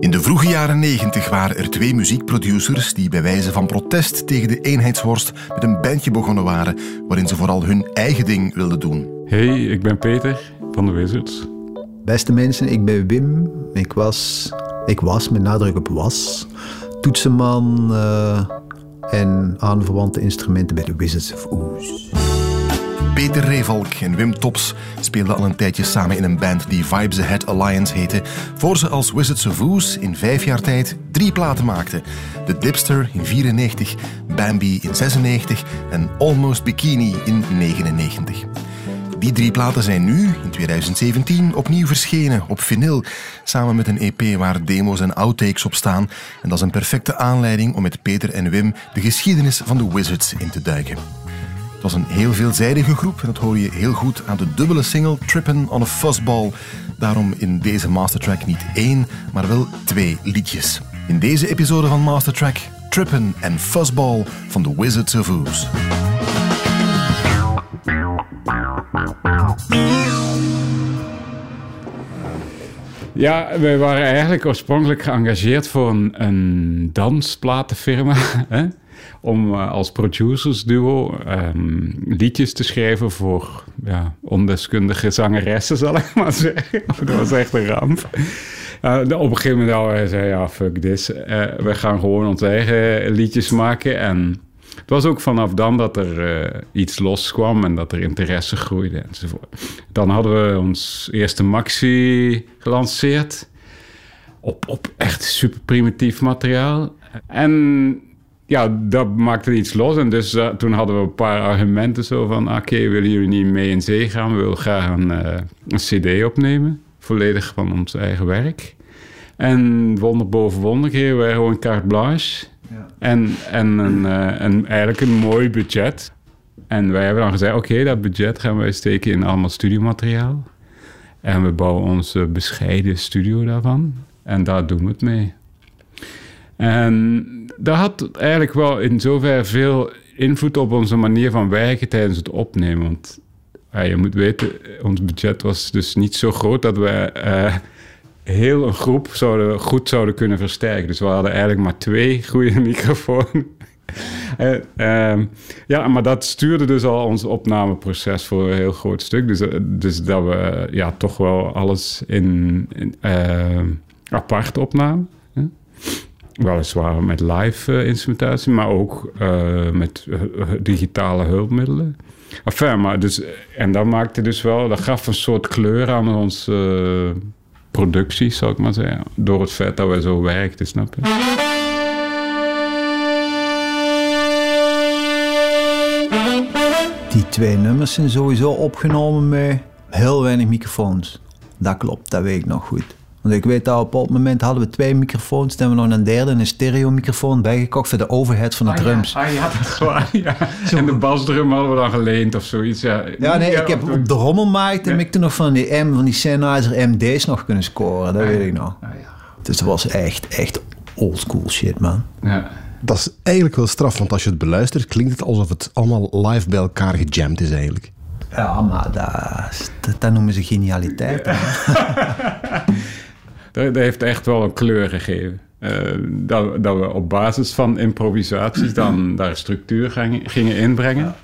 In de vroege jaren 90 waren er twee muziekproducers die bij wijze van protest tegen de eenheidsworst met een bandje begonnen waren, waarin ze vooral hun eigen ding wilden doen. Hey, ik ben Peter van de Wizards. Beste mensen, ik ben Wim. Ik was, ik was met nadruk op was, toetsenman uh, en aanverwante instrumenten bij de Wizards of Oz. Peter Revalk en Wim Tops speelden al een tijdje samen in een band die Vibes Ahead Alliance heette, voor ze als Wizards of Oz in vijf jaar tijd drie platen maakten. The Dipster in 94, Bambi in 96 en Almost Bikini in 99. Die drie platen zijn nu, in 2017, opnieuw verschenen op vinyl, samen met een EP waar demo's en outtakes op staan. En dat is een perfecte aanleiding om met Peter en Wim de geschiedenis van de Wizards in te duiken. Het was een heel veelzijdige groep en dat hoor je heel goed aan de dubbele single Trippin' on a Fuzzball. Daarom in deze mastertrack niet één, maar wel twee liedjes. In deze episode van Mastertrack Trippin' and Fuzzball van The Wizards of Oz. Ja, wij waren eigenlijk oorspronkelijk geëngageerd voor een, een dansplatenfirma. Hè? Om uh, als producersduo um, liedjes te schrijven voor ja, ondeskundige zangeressen, zal ik maar zeggen. Dat was echt een ramp. Uh, op een gegeven moment zei ja, fuck this. Uh, we gaan gewoon onze eigen liedjes maken. En het was ook vanaf dan dat er uh, iets loskwam en dat er interesse groeide enzovoort. Dan hadden we ons eerste maxi gelanceerd op, op echt super primitief materiaal. En ja, dat maakte iets los. En dus uh, toen hadden we een paar argumenten zo van... oké, okay, willen jullie niet mee in zee gaan? We willen graag een, uh, een cd opnemen. Volledig van ons eigen werk. En wonder boven wonder kregen wij gewoon carte blanche... Ja. En, en een, uh, een, eigenlijk een mooi budget. En wij hebben dan gezegd: oké, okay, dat budget gaan wij steken in allemaal studiomateriaal. En we bouwen onze bescheiden studio daarvan. En daar doen we het mee. En dat had eigenlijk wel in zover veel invloed op onze manier van werken tijdens het opnemen. Want ja, je moet weten, ons budget was dus niet zo groot dat we. Uh, heel een groep zouden, goed zouden kunnen versterken. Dus we hadden eigenlijk maar twee goede microfoons. uh, uh, ja, maar dat stuurde dus al ons opnameproces voor een heel groot stuk. Dus, dus dat we ja, toch wel alles in, in apart opnamen. Hè? Weliswaar met live instrumentatie, maar ook met digitale hulpmiddelen. Enfin, maar dus, en dat maakte dus wel, dat gaf een soort kleur aan ons productie, zou ik maar zeggen. Door het feit dat wij zo werkten, snap je? Die twee nummers zijn sowieso opgenomen met heel weinig microfoons. Dat klopt, dat weet ik nog goed. Want ik weet dat op het moment hadden we twee microfoons. Toen hebben we nog een derde, een stereo-microfoon bijgekocht voor de overhead van de drums. Ah ja, ah, ja dat is waar. Ja. En de basdrum hadden we dan geleend of zoiets. Ja, ja nee, ik heb op de rommelmarkt heb ik toen nog van die, M, van die Sennheiser MD's nog kunnen scoren. Dat weet ik nog. Ah, dus dat was echt, echt oldschool shit, man. Ja. Dat is eigenlijk wel straf, want als je het beluistert, klinkt het alsof het allemaal live bij elkaar gejamd is eigenlijk. Ja, maar dat, dat, noemen ze genialiteit. dat, heeft echt wel een kleur gegeven. Uh, dat, dat, we op basis van improvisaties dan daar structuur gingen, gingen inbrengen.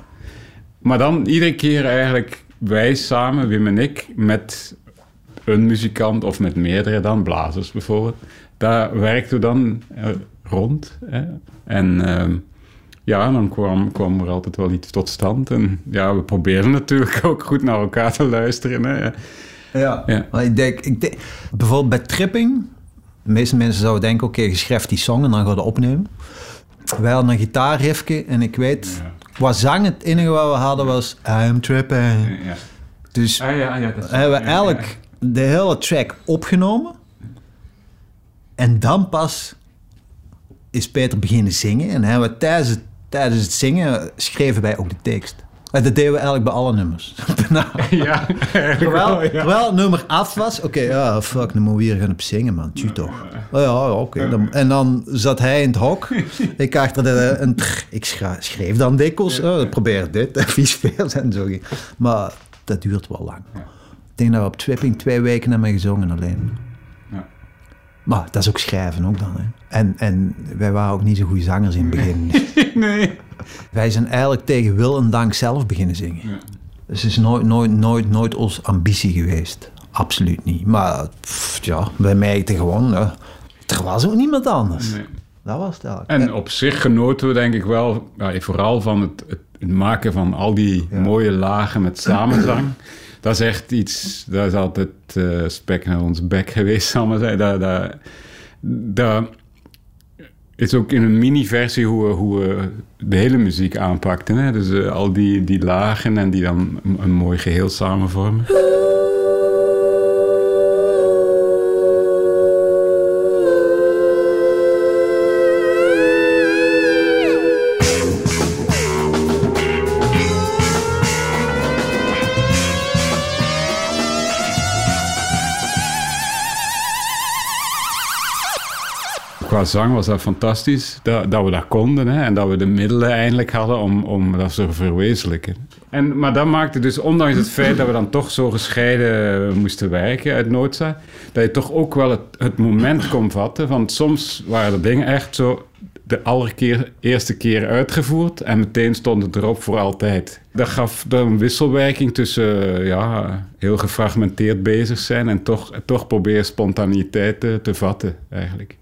Maar dan iedere keer eigenlijk wij samen, Wim en ik, met een muzikant of met meerdere dan, blazers bijvoorbeeld. Daar werkten we dan uh, rond. Hè? En uh, ja, dan kwam, kwam er altijd wel iets tot stand. En ja, we proberen natuurlijk ook goed naar elkaar te luisteren. Hè? Ja, ja. Maar ik denk, ik denk, bijvoorbeeld bij tripping, de meeste mensen zouden denken, oké, okay, je schrijft die song en dan ga je opnemen. Wij hadden een gitaarriffje en ik weet, qua zang het enige wat we hadden was I'm tripping. Ja. Dus ah, ja, ja, dat is, hebben we eigenlijk de hele track opgenomen en dan pas is Peter beginnen zingen en hebben we tijdens het, tijdens het zingen schreven wij ook de tekst. Dat deden we eigenlijk bij alle nummers. nou, ja, terwijl, terwijl het nummer af was, oké, okay, ja, fuck, dan moeten we hier gaan op zingen, man. Tju toch. Oh, ja, oké. Okay. En dan zat hij in het hok. ik achter de, een, ik schreef dan dikwijls, oh, probeer dit, vies veel en zo. Maar dat duurt wel lang. Ik denk dat we op Twipping twee weken mij gezongen alleen. Maar dat is ook schrijven ook dan. Hè. En, en wij waren ook niet zo goede zangers in het begin. nee. Wij zijn eigenlijk tegen wil en dank zelf beginnen zingen. Ja. Dus het is nooit, nooit, nooit, nooit onze ambitie geweest. Absoluut niet. Maar pff, ja, wij merkten gewoon, ja, er was ook niemand anders. Nee. Dat was het eigenlijk. En op zich genoten we denk ik wel, ja, vooral van het, het maken van al die mooie lagen met samenzang. Dat is echt iets, dat is altijd eh, spek naar ons bek geweest, zal maar zeggen. Dat, is ook in een mini-versie hoe hoe we de hele muziek aanpakten. Hè? Dus eh, al die, die lagen en die dan een, een mooi geheel samen Qua zang was dat fantastisch dat, dat we dat konden hè, en dat we de middelen eindelijk hadden om, om dat te verwezenlijken. En, maar dat maakte dus, ondanks het feit dat we dan toch zo gescheiden moesten werken uit Noodza, dat je toch ook wel het, het moment kon vatten. Want soms waren de dingen echt zo de allereerste keer uitgevoerd en meteen stond het erop voor altijd. Dat gaf dan een wisselwerking tussen ja, heel gefragmenteerd bezig zijn en toch, toch proberen spontaniteit te, te vatten eigenlijk.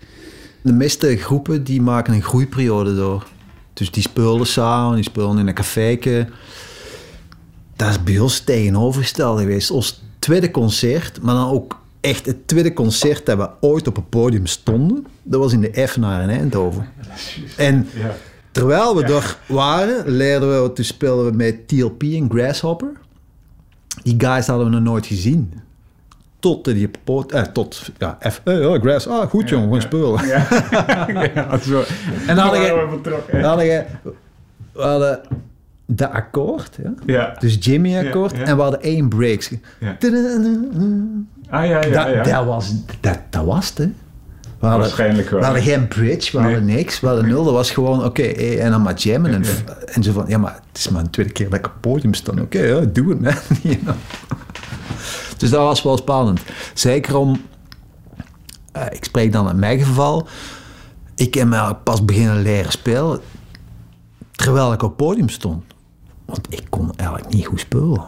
De meeste groepen die maken een groeiperiode door. Dus die spelen samen, die spelen in een caféke. Dat is bij ons tegenovergesteld geweest. Ons tweede concert, maar dan ook echt het tweede concert dat we ooit op een podium stonden. Dat was in de Effenaar in Eindhoven. En terwijl we er waren, leerden we, toen speelden we met TLP en Grasshopper. Die guys hadden we nog nooit gezien. Tot die poot, eh, tot, ja, F, eh, ja, Grass, ah, goed jongen, we gaan spelen. Ja, zo. En dan hadden je, we hadden de akkoord, ja? Ja. dus Jimmy akkoord, Ja, ja. en we hadden één break. Ja. Ah ja, ja, ja. dat, was, dat, dat was het, hè. We hadden, Waarschijnlijk wel. we hadden geen bridge, we Nee. hadden niks, we hadden nul. Dat was gewoon, oké, eh, en dan maar jammen. En, en zo van, ja, maar het is maar een tweede keer dat ik op het podium sta. Oké, ja, doe het, man. Dus dat was wel spannend. Zeker om, eh, ik spreek dan in mijn geval, ik heb me pas beginnen leren spelen terwijl ik op het podium stond. Want ik kon eigenlijk niet goed spelen.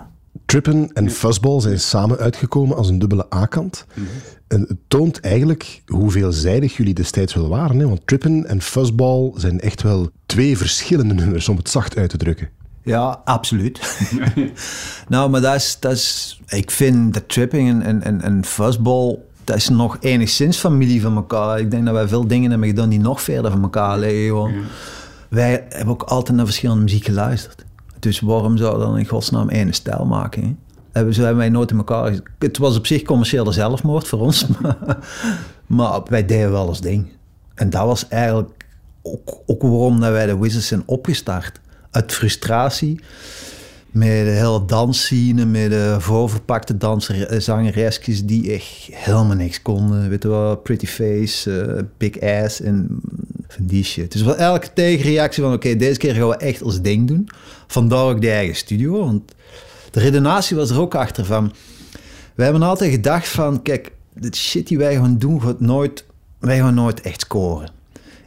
Trippen en Fuzzball zijn samen uitgekomen als een dubbele A-kant. En het toont eigenlijk hoe veelzijdig jullie destijds wel waren. Hè? Want Trippen en Fuzzball zijn echt wel twee verschillende nummers, om het zacht uit te drukken. Ja, absoluut. nou, maar dat is, dat is... Ik vind de tripping en, en, en, fuzzball... Dat is nog enigszins familie van elkaar. Ik denk dat wij veel dingen hebben gedaan die nog verder van elkaar liggen. Wij hebben ook altijd naar verschillende muziek geluisterd. Dus waarom zou dan in godsnaam één stijl maken? Hè? Hebben, zo hebben wij nooit in elkaar... Het was op zich commerciële zelfmoord voor ons. Maar, maar wij deden wel ons ding. En dat was eigenlijk ook, ook waarom dat wij de Wizards zijn opgestart. Uit frustratie. Met de hele dansscene, met de voorverpakte danser, eh, die echt helemaal niks konden. Weet je wel, Pretty Face, eh, Big Ass en van die shit. Dus wel elke tegenreactie van, oké, deze keer gaan we echt ons ding doen. Vandaar ook de eigen studio, want de redenatie was er ook achter van... Wij hebben altijd gedacht van, kijk, dit shit die wij gaan doen, gaat nooit, wij gaan nooit echt scoren.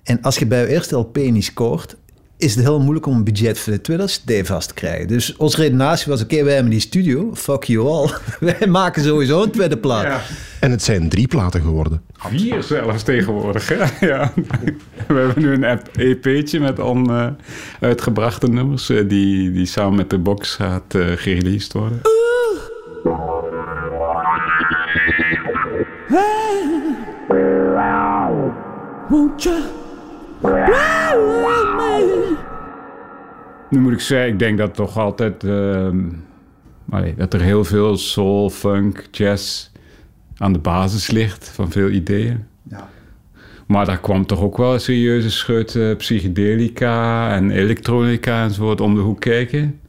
En als je bij je eerste LP niet scoort, is het heel moeilijk om een budget voor de tweede CD vast te krijgen. Dus onze redenatie was, oké, wij hebben die studio, fuck you all. wij maken sowieso een tweede plaat. Ja. En het zijn drie platen geworden. Vier zelfs tegenwoordig. Hè? Ja. We hebben nu een app- EP'tje met onuitgebrachte nummers... eh, die, die samen met de box gaat eh gereleased worden. Nu moet ik zeggen, ik denk dat toch altijd... ehm, allee, dat er heel veel soul, funk, jazz aan de basis ligt van veel ideeën. Ja. Maar daar kwam toch ook wel een serieuze scheut eh, psychedelica en elektronica enzovoort om de hoek kijken.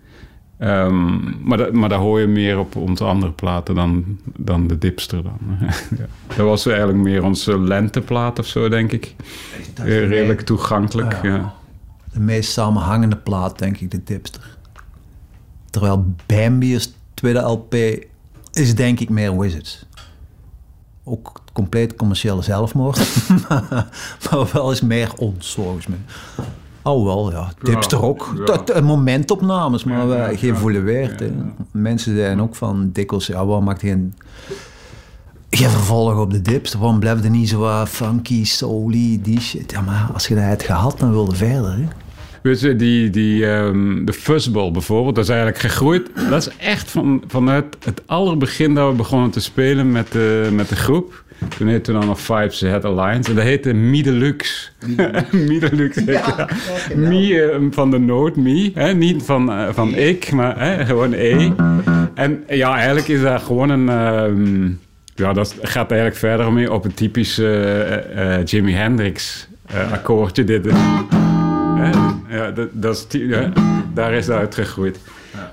Ehm, maar, dat, maar daar hoor je meer op onze andere platen dan, dan de dipster dan. ja. Dat was eigenlijk meer onze lenteplaat of zo, denk ik. Dat redelijk toegankelijk. Ja. Ja. De meest samenhangende plaat, denk ik, de tipster. Terwijl Bambi's tweede LP is denk ik meer Wizards. ook compleet commerciële zelfmoord. maar wel eens meer ons, volgens mij. Oh wel, ja. Dipster ook. ja. Dat, eh, momentopnames, maar Ja, hè. ja. Mensen zijn ook van dikwijls, ja, waarom maakt geen, geen vervolg op de dipster? Waarom blijft er niet zo funky, souly, die shit? Ja, maar als je dat hebt gehad, dan wilde verder. Hè? Weet je, die, die, ehm, de fuzzball bijvoorbeeld, dat is eigenlijk gegroeid. Dat is echt van, vanuit het allerbegin dat we begonnen te spelen met de, met de groep. Toen heette dan nog Vibes Head Alliance. En dat heette Midelux. Midelux. heette dat. Mi eh, van de noot, mi. Hè? Niet van, eh, van ik, maar hè? gewoon E. En ja, eigenlijk is dat gewoon een... ehm, ja, dat gaat eigenlijk verder mee op een typisch eh, eh, Jimi Hendrix akkoordje. Dit, Hè? Ja, dat, dat is ja, daar is dat uitgegroeid.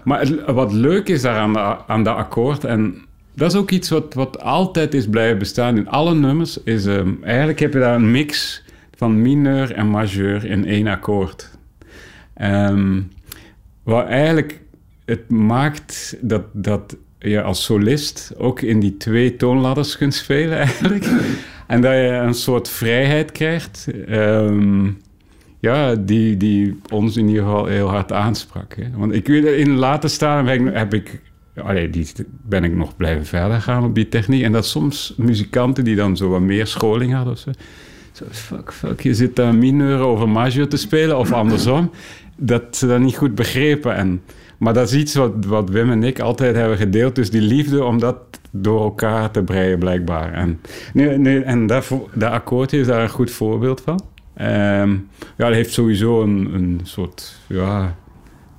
Maar het- wat leuk is daar aan, de, aan dat akkoord, en dat is ook iets wat, wat altijd is blijven bestaan in alle nummers, is ehm, eigenlijk heb je daar een mix van mineur en majeur in één akkoord. Ehm wat eigenlijk het maakt dat, dat je als solist ook in die twee toonladders kunt spelen eigenlijk. en dat je een soort vrijheid krijgt. ehm, ja, die, die ons in ieder geval heel hard aansprak. Hè. Want ik weet, in later staan heb ik, heb ik allee, die, ben ik nog blijven verder gaan op die techniek. En dat soms muzikanten die dan zo wat meer scholing hadden of zo. Zo, fuck, fuck, je zit daar mineur over majeur te spelen of andersom. Dat ze dat niet goed begrepen. En, maar dat is iets wat, wat Wim en ik altijd hebben gedeeld. Dus die liefde om dat door elkaar te breien, blijkbaar. En, nu, nu, en dat, dat akkoordje is daar een goed voorbeeld van. Ehm, ja, dat heeft sowieso een, een soort ja,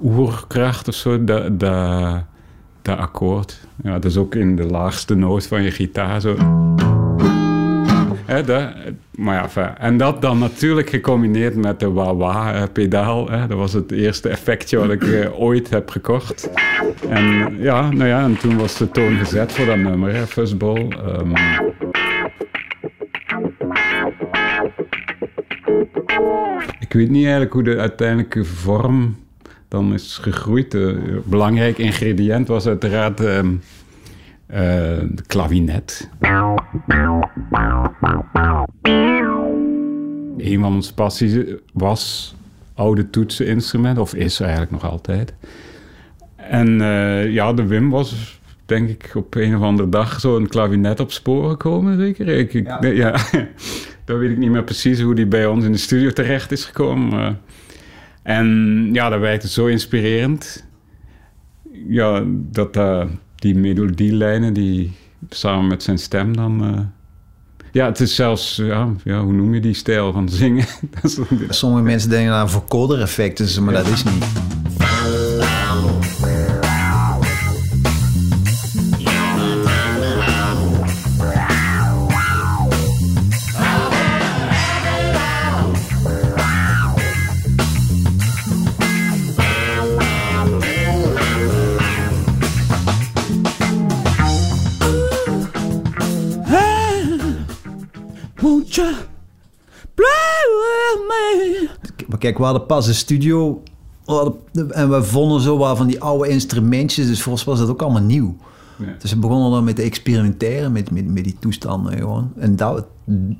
oerkracht of zo, dat, dat, dat akkoord. Ja, dat is ook in de laagste noot van je gitaar zo. Dat, maar ja, en dat dan natuurlijk gecombineerd met de wah-wah-pedaal. Dat was het eerste effectje wat ik eh, ooit heb gekocht. En ja, nou ja, en toen was de toon gezet voor dat nummer, Fuzzball. Ehm, ik weet niet eigenlijk hoe de uiteindelijke vorm dan is gegroeid. Een belangrijk ingrediënt was uiteraard eh, de klavinet. Een van onze passies was oude toetseninstrument, of is eigenlijk nog altijd. En eh, ja, de Wim was denk ik op een of andere dag zo'n klavinet op sporen gekomen, zeker? Ik, ik, Ja. ja. Dan weet ik niet meer precies hoe die bij ons in de studio terecht is gekomen. En ja, dat werkte zo inspirerend. Ja, dat eh, die melodielijnen, die samen met zijn stem dan... eh, ja, het is zelfs, ja, ja, hoe noem je die stijl van zingen? Sommige mensen denken aan vocoder-effecten, maar dat is niet. Kijk, we hadden pas een studio we hadden- en we vonden zo wat van die oude instrumentjes, dus voor ons was dat ook allemaal nieuw. Ja. Dus we begonnen dan met te experimenteren met, met, met die toestanden gewoon. En dat,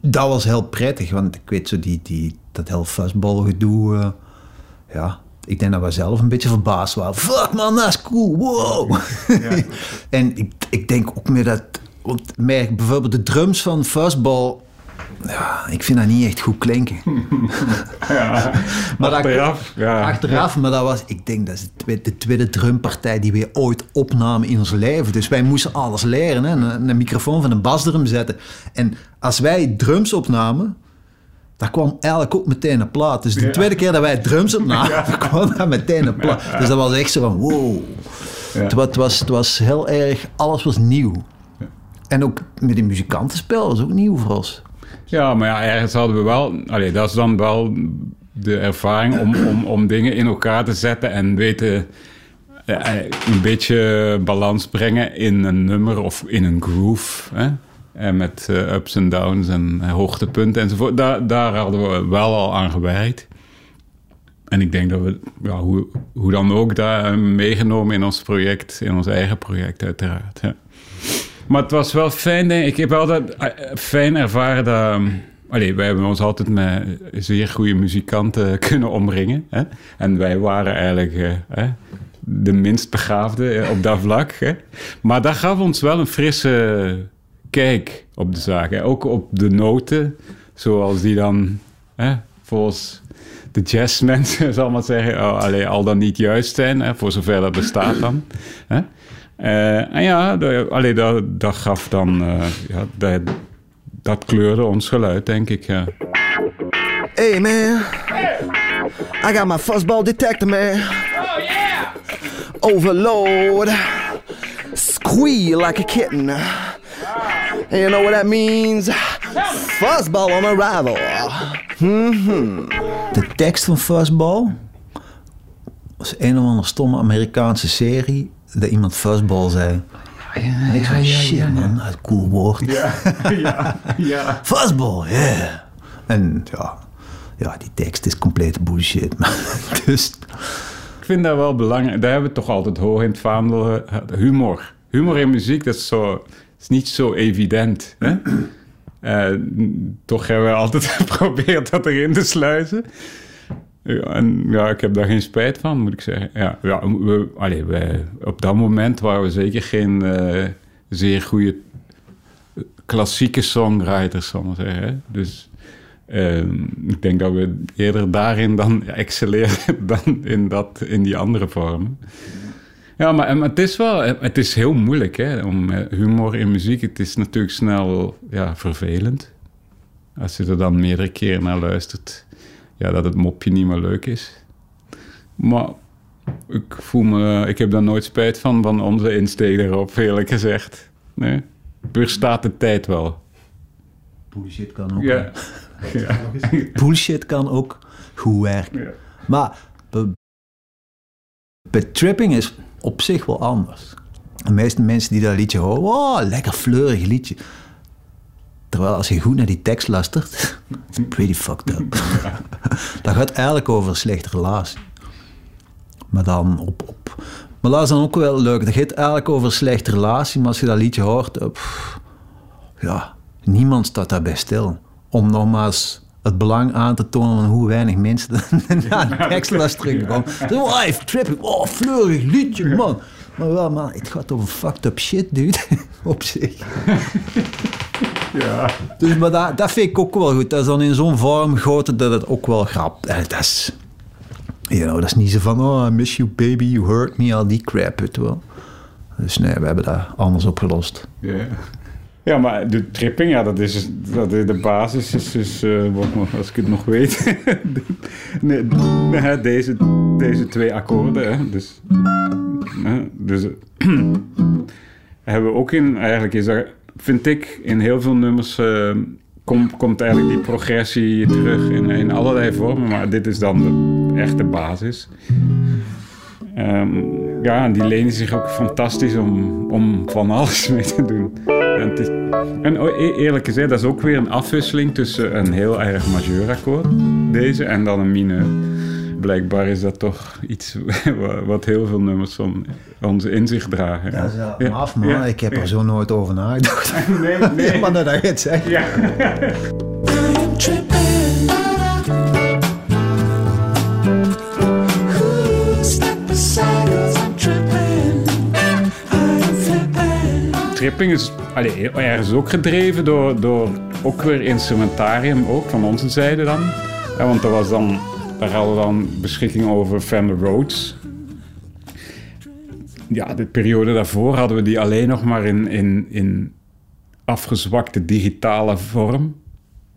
dat was heel prettig, want ik weet zo die, die, dat heel fuzzball-gedoe, eh, ja... Ik denk dat we zelf een beetje verbaasd waren. Fuck man, dat is cool, wow. en ik, ik denk ook meer dat... Want merk bijvoorbeeld de drums van fuzzball... Ja, ik vind dat niet echt goed klinken. Maar dat- Achteraf, ja. Achteraf, maar dat was, ik denk dat is de tweede, de tweede drumpartij die wij ooit opnamen in ons leven. Dus wij moesten alles leren. Hè? Een, een microfoon van een basdrum zetten. En als wij drums opnamen, daar kwam eigenlijk ook meteen een plaat. Dus de Ja. tweede keer dat wij drums opnamen, kwam daar meteen een plaat. Dus dat was echt zo van, wow. Ja. Het, het was, het was heel erg, alles was nieuw. En ook met die muzikantenspel was ook nieuw voor ons. Ja, maar ja, ergens hadden we wel... Allee, dat is dan wel de ervaring om, om, om dingen in elkaar te zetten en weten... eh, eh, een beetje balans brengen in een nummer of in een groove. Hè? En met eh, ups en downs en hoogtepunten enzovoort. Daar, daar hadden we wel al aan gewerkt. En ik denk dat we, ja, hoe, hoe dan ook, daar meegenomen in ons project, in ons eigen project uiteraard. Ja. Maar het was wel fijn, denk ik. Ik heb altijd eh, fijn ervaren dat... um, Allee, wij hebben ons altijd met zeer goede muzikanten kunnen omringen. Hè? En wij waren eigenlijk eh, de minst begaafde eh, op dat vlak. Hè? Maar dat gaf ons wel een frisse kijk op de zaak. Ook op de noten, zoals die dan hè, volgens de jazzmensen, zal maar zeggen, oh, allee, al dan niet juist zijn, hè, voor zover dat bestaat dan. Hè? Uh, en ja, de, allee, dat, dat gaf dan, uh, ja, dat, dat kleurde ons geluid, denk ik. Ja. Hey man, I got my fuzzball detector, man. Oh yeah! Overload, squeal like a kitten. And you know what that means? Fuzzball on arrival. Mm-hmm. De tekst van Fuzzball was een of andere stomme Amerikaanse serie dat iemand Fuzzball zei. en ik zei, shit man, dat cool woord. Ja, ja, ja. Fuzzball, yeah. En ja, ja, die tekst is complete bullshit. man. dus Ik vind dat wel belangrijk. Daar hebben we toch altijd hoog in het vaandel. Humor. Humor in muziek, dat is, zo, is niet zo evident. Hè? Eh, toch hebben we altijd geprobeerd dat erin te sluizen. Ja, en ja, ik heb daar geen spijt van, moet ik zeggen. Ja, ja, we, allee, we, op dat moment waren we zeker geen eh, zeer goede klassieke songwriters, zal maar zeggen. Dus ehm, ik denk dat we eerder daarin dan excelleerden dan in, dat, in die andere vormen. Ja, maar, maar het is wel, het is heel moeilijk hè, om eh, humor in muziek. Het is natuurlijk snel ja, vervelend. Als je er dan meerdere keren naar luistert, ja, dat het mopje niet meer leuk is. Maar ik voel me, ik heb daar nooit spijt van, van onze insteek erop, eerlijk gezegd. Nee, staat de tijd wel. bullshit kan ook. Ja. ja. Bullshit kan ook goed werken. Ja. Maar bij, bij tripping is op zich wel anders. De meeste mensen die dat liedje horen, wow, lekker fleurig liedje. Terwijl als je goed naar die tekst luistert, it's pretty fucked up. dat gaat eigenlijk over een slechte relatie. Maar dan op, op. Maar dat is dan ook wel leuk. Dat gaat eigenlijk over een slechte relatie, maar als je dat liedje hoort, eh, pff, ja, niemand staat daarbij stil. Om nogmaals het belang aan te tonen van hoe weinig mensen naar de tekst luisteren. Oh, live tripping, oh, fleurig liedje, man. Maar wel, man, het gaat over fucked up shit, dude. Op zich. Ja. Dus, maar dat, dat vind ik ook wel goed. Dat is dan in zo'n vorm goten dat het ook wel grapt. Eh, Dat is, you know, dat is niet zo van, oh, I miss you baby, you hurt me, al die crap, weet je wel. Dus nee, we hebben dat anders opgelost. Ja. Ja, maar de tripping, ja, dat is, dat is de basis. Is dus, eh, wat als ik het nog weet. nee, nee, deze, deze twee akkoorden. Hè, dus hè, dus hebben we ook in, eigenlijk is dat, vind ik, in heel veel nummers eh, kom, komt eigenlijk die progressie terug in, in allerlei vormen. Maar dit is dan de echte basis. Ehm, ja, en die lenen zich ook fantastisch om, om van alles mee te doen. En, en e- eerlijk gezegd, dat is ook weer een afwisseling tussen een heel erg majeurakkoord, deze, en dan een mineur. Blijkbaar is dat toch iets wa- wat heel veel nummers van ons in zich dragen. Dat is wel Ja. af, man. Ja. Ik heb er zo nooit over nagedacht. Nee, nee. maar dat je het zegt. Ja. Tripping. Is allee, ergens ook gedreven door, door ook weer instrumentarium, ook van onze zijde dan. Ja, want er was dan, daar hadden we dan beschikking over Fender Rhodes. Ja, de periode daarvoor hadden we die alleen nog maar in, in, in afgezwakte digitale vorm.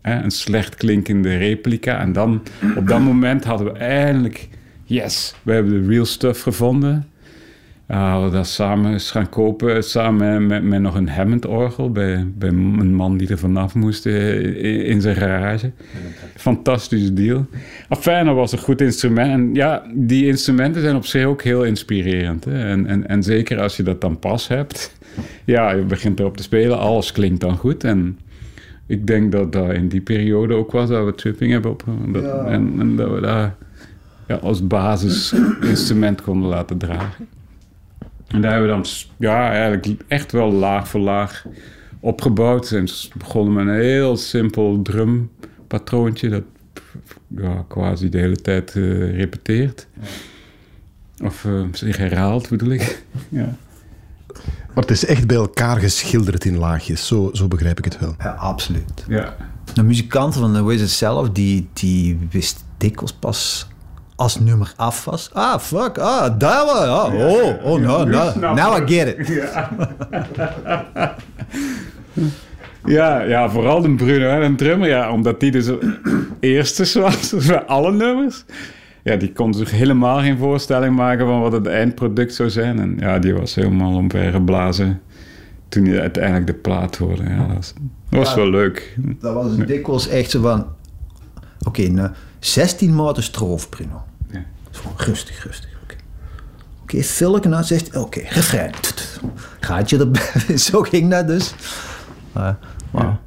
Hè, een slecht klinkende replica. En dan, op dat moment hadden we eindelijk... Yes, we hebben de real stuff gevonden. Hadden we dat samen eens gaan kopen, samen met, met nog een Hammond-orgel bij, bij een man die er vanaf moest eh, in, in zijn garage. Fantastische deal. Enfin, dat was een goed instrument. En ja, die instrumenten zijn op zich ook heel inspirerend. Hè? En, en, en zeker als je dat dan pas hebt. Ja, je begint erop te spelen, alles klinkt dan goed. En ik denk dat dat in die periode ook was dat we tripping hebben op. Dat, en, en dat we dat ja, als basisinstrument konden laten dragen. En daar hebben we dan ja, eigenlijk echt wel laag voor laag opgebouwd. En we begonnen met een heel simpel drumpatroontje dat ja, quasi de hele tijd eh, repeteert. Of eh, zich herhaalt, bedoel ik. ja. Maar het is echt bij elkaar geschilderd in laagjes. Zo, zo begrijp ik het wel. Ja, absoluut. Ja. De muzikanten van de Wizards zelf, die, die wist dikwijls pas als nummer af was. Ah, fuck, ah, daar was, ah, oh, oh, no, no, snap now I get it. Ja, ja, vooral de Bruno, hè, een drummer, ja, omdat die dus eerste was bij alle nummers. Ja, die kon zich helemaal geen voorstelling maken van wat het eindproduct zou zijn. En ja, die was helemaal omvergeblazen toen hij uiteindelijk de plaat hoorde. Ja, dat was, dat was Ja. wel leuk. Dat was dikwijls echt zo van, oké, nou, 16 maanden stroof, Bruno. Ja. Rustig, rustig, oké. Oké, filmpje na 16, oké, refrein. Gaatje erbij, zo ging dat dus. Maar, maar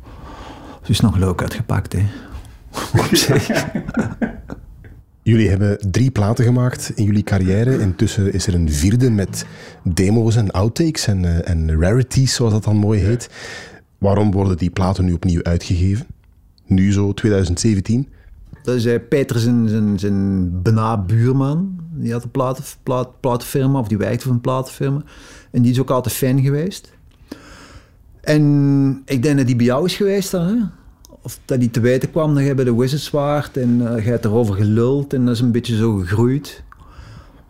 het is nog leuk uitgepakt, hè. Op zich. Jullie hebben drie platen gemaakt in jullie carrière. Intussen is er een vierde met demo's en outtakes en, eh, en rarities, zoals dat dan mooi heet. Waarom worden die platen nu opnieuw uitgegeven? Nu zo 2017. Dat is eh, Peter zijn, zijn, buurman. Die had een plaat, platenfirma, of die werkte voor een platenfirma. En die is ook altijd fan geweest. En ik denk dat die bij jou is geweest dan, hè? Of dat hij te weten kwam dat jij bij de Wizards waart en uh, jij hebt erover geluld en dat is een beetje zo gegroeid.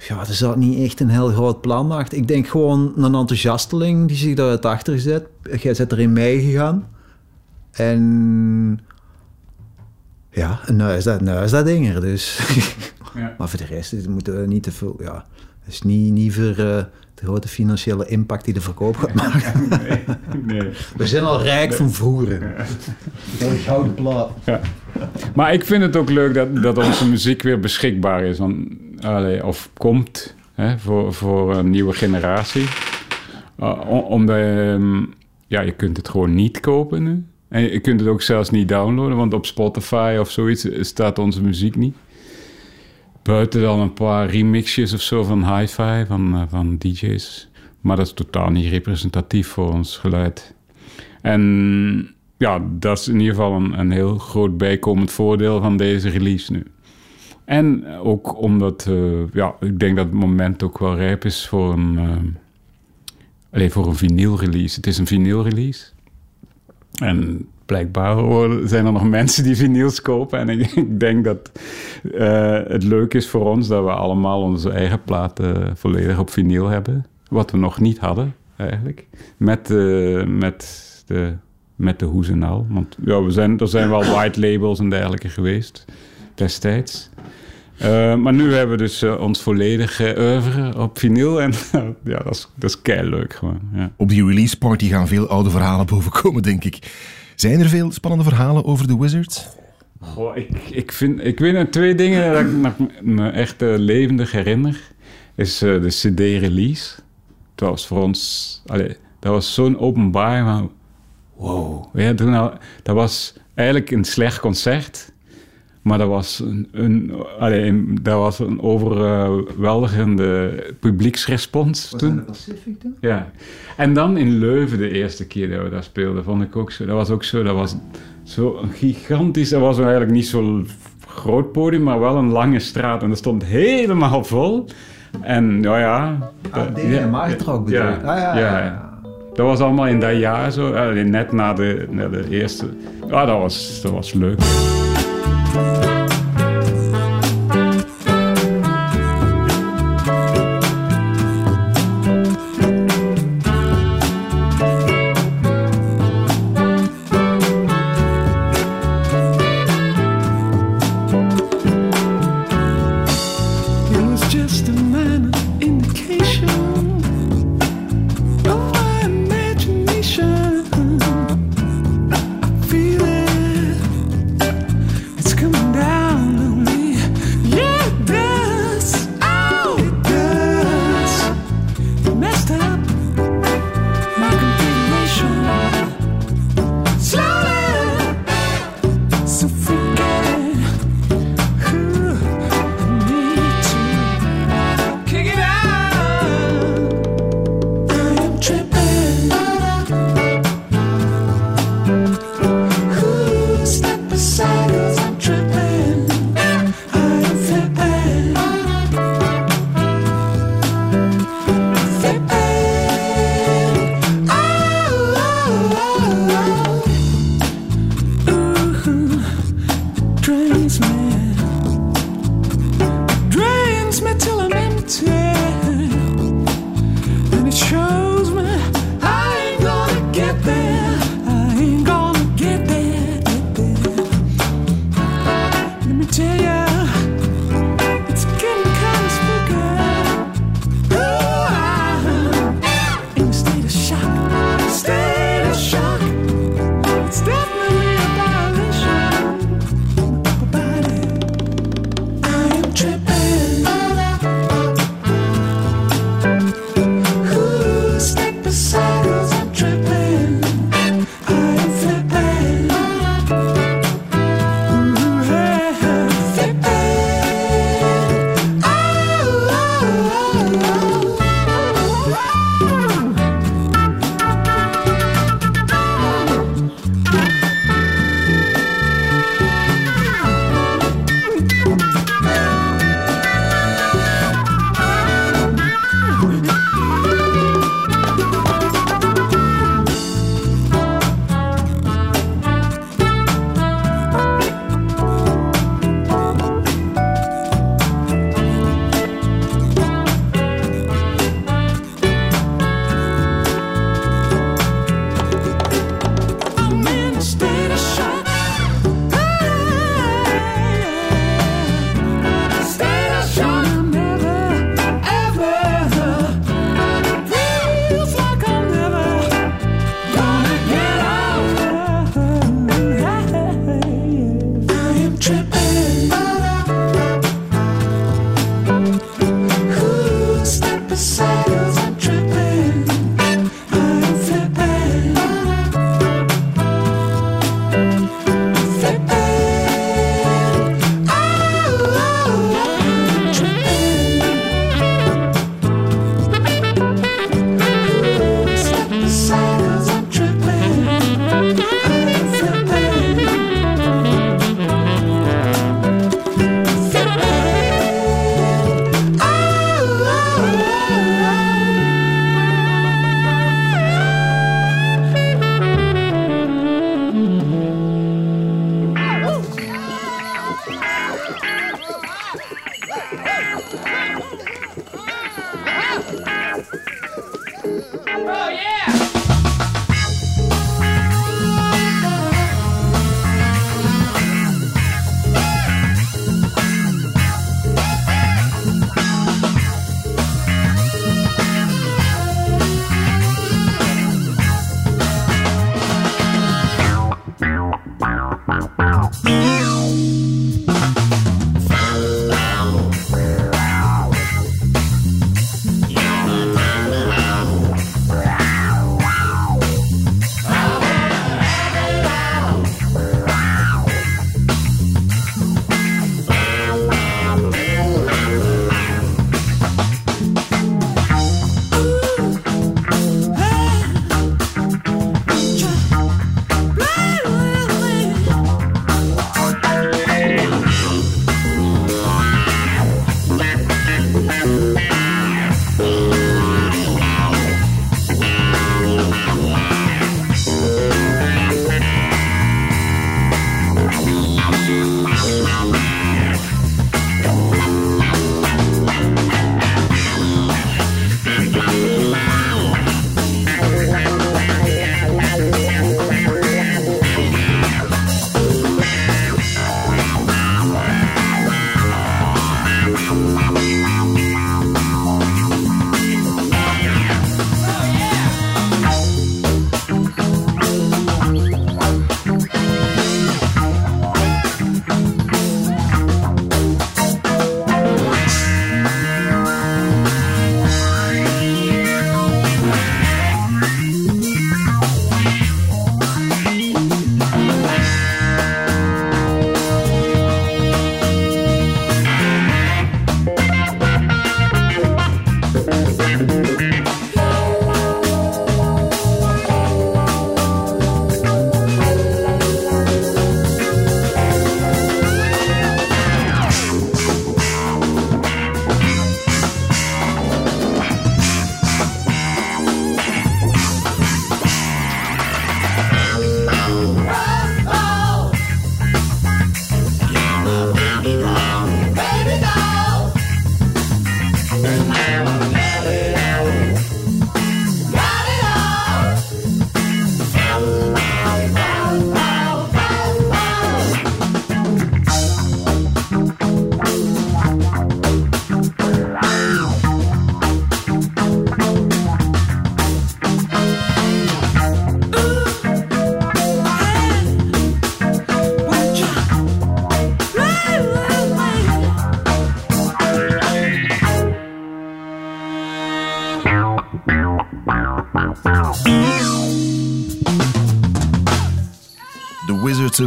Ja, er zat niet echt een heel groot plan achter. Ik denk gewoon een enthousiasteling die zich daar achter zet. Jij bent erin meegegaan. En ja, en nou is dat, nou is dat ding er dus. Ja. maar voor de rest moeten we niet te veel... Ja, het is niet, niet voor eh, de grote financiële impact die de verkoop gaat maken. Nee, nee. We zijn al rijk van vroeger. Een gouden plaat. Ja. Maar ik vind het ook leuk dat, dat onze muziek weer beschikbaar is. Want, allee, of komt hè, voor, voor een nieuwe generatie. Uh, om- omdat ehm, ja, je kunt het gewoon niet kopen nu. En je kunt het ook zelfs niet downloaden, want op Spotify of zoiets staat onze muziek niet. Buiten dan een paar remixjes of zo van hi-fi, van, eh, van DJ's. Maar dat is totaal niet representatief voor ons geluid. En ja, dat is in ieder geval een, een heel groot bijkomend voordeel van deze release nu. En ook omdat, eh, ja, ik denk dat het moment ook wel rijp is voor een, eh, allee, voor een vinyl release. Het is een vinyl release. En blijkbaar zijn er nog mensen die vinyls kopen. En ik, ik denk dat eh, het leuk is voor ons dat we allemaal onze eigen platen volledig op vinyl hebben. Wat we nog niet hadden, eigenlijk. Met, eh, met, de, met de hoes en al. Want ja, we zijn, er zijn wel white labels en dergelijke geweest destijds. Eh, maar nu hebben we dus eh, ons volledige oeuvre op vinyl. En ja, dat is, dat is leuk gewoon. Ja. Op die release party gaan veel oude verhalen bovenkomen, denk ik. Zijn er veel spannende verhalen over de Wizards? Goh, ik, ik, vind, ik weet nog twee dingen dat ik nog me echt eh, levendig herinner. Is eh, de CD-release. Dat was voor ons... Allee, dat was zo'n openbaar. Wow. Ja, toen al- dat was eigenlijk een slecht concert. Maar dat was een, een, dat was een overweldigende publieksrespons toen. Pacific toen? Ja. En dan in Leuven de eerste keer dat we daar speelden, vond ik ook zo. Dat was ook zo, dat was zo gigantisch, dat was eigenlijk niet zo'n groot podium, maar wel een lange straat. En dat stond helemaal vol. En ja, ja. Ah, dat- Maartrok bedoel ja, je? Ah, ja, ja, ja. Dat was allemaal in dat jaar zo, eh, net na de, na de eerste. Ja, dat was, dat was leuk. It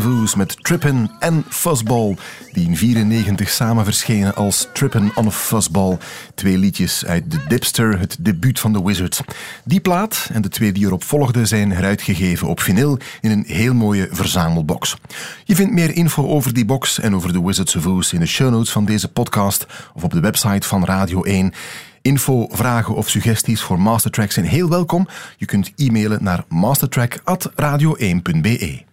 Oz met Trippin' en Fuzzball, die in 94 samen verschenen als Trippin' on a Fuzzball. Twee liedjes uit The Dipster, het debuut van The Wizards. Die plaat en de twee die erop volgden zijn heruitgegeven op vinyl in een heel mooie verzamelbox. Je vindt meer info over die box en over The Wizards of Oz in de show notes van deze podcast of op de website van Radio 1. Info, vragen of suggesties voor Mastertrack zijn heel welkom. Je kunt e-mailen naar mastertrack.radio1.be.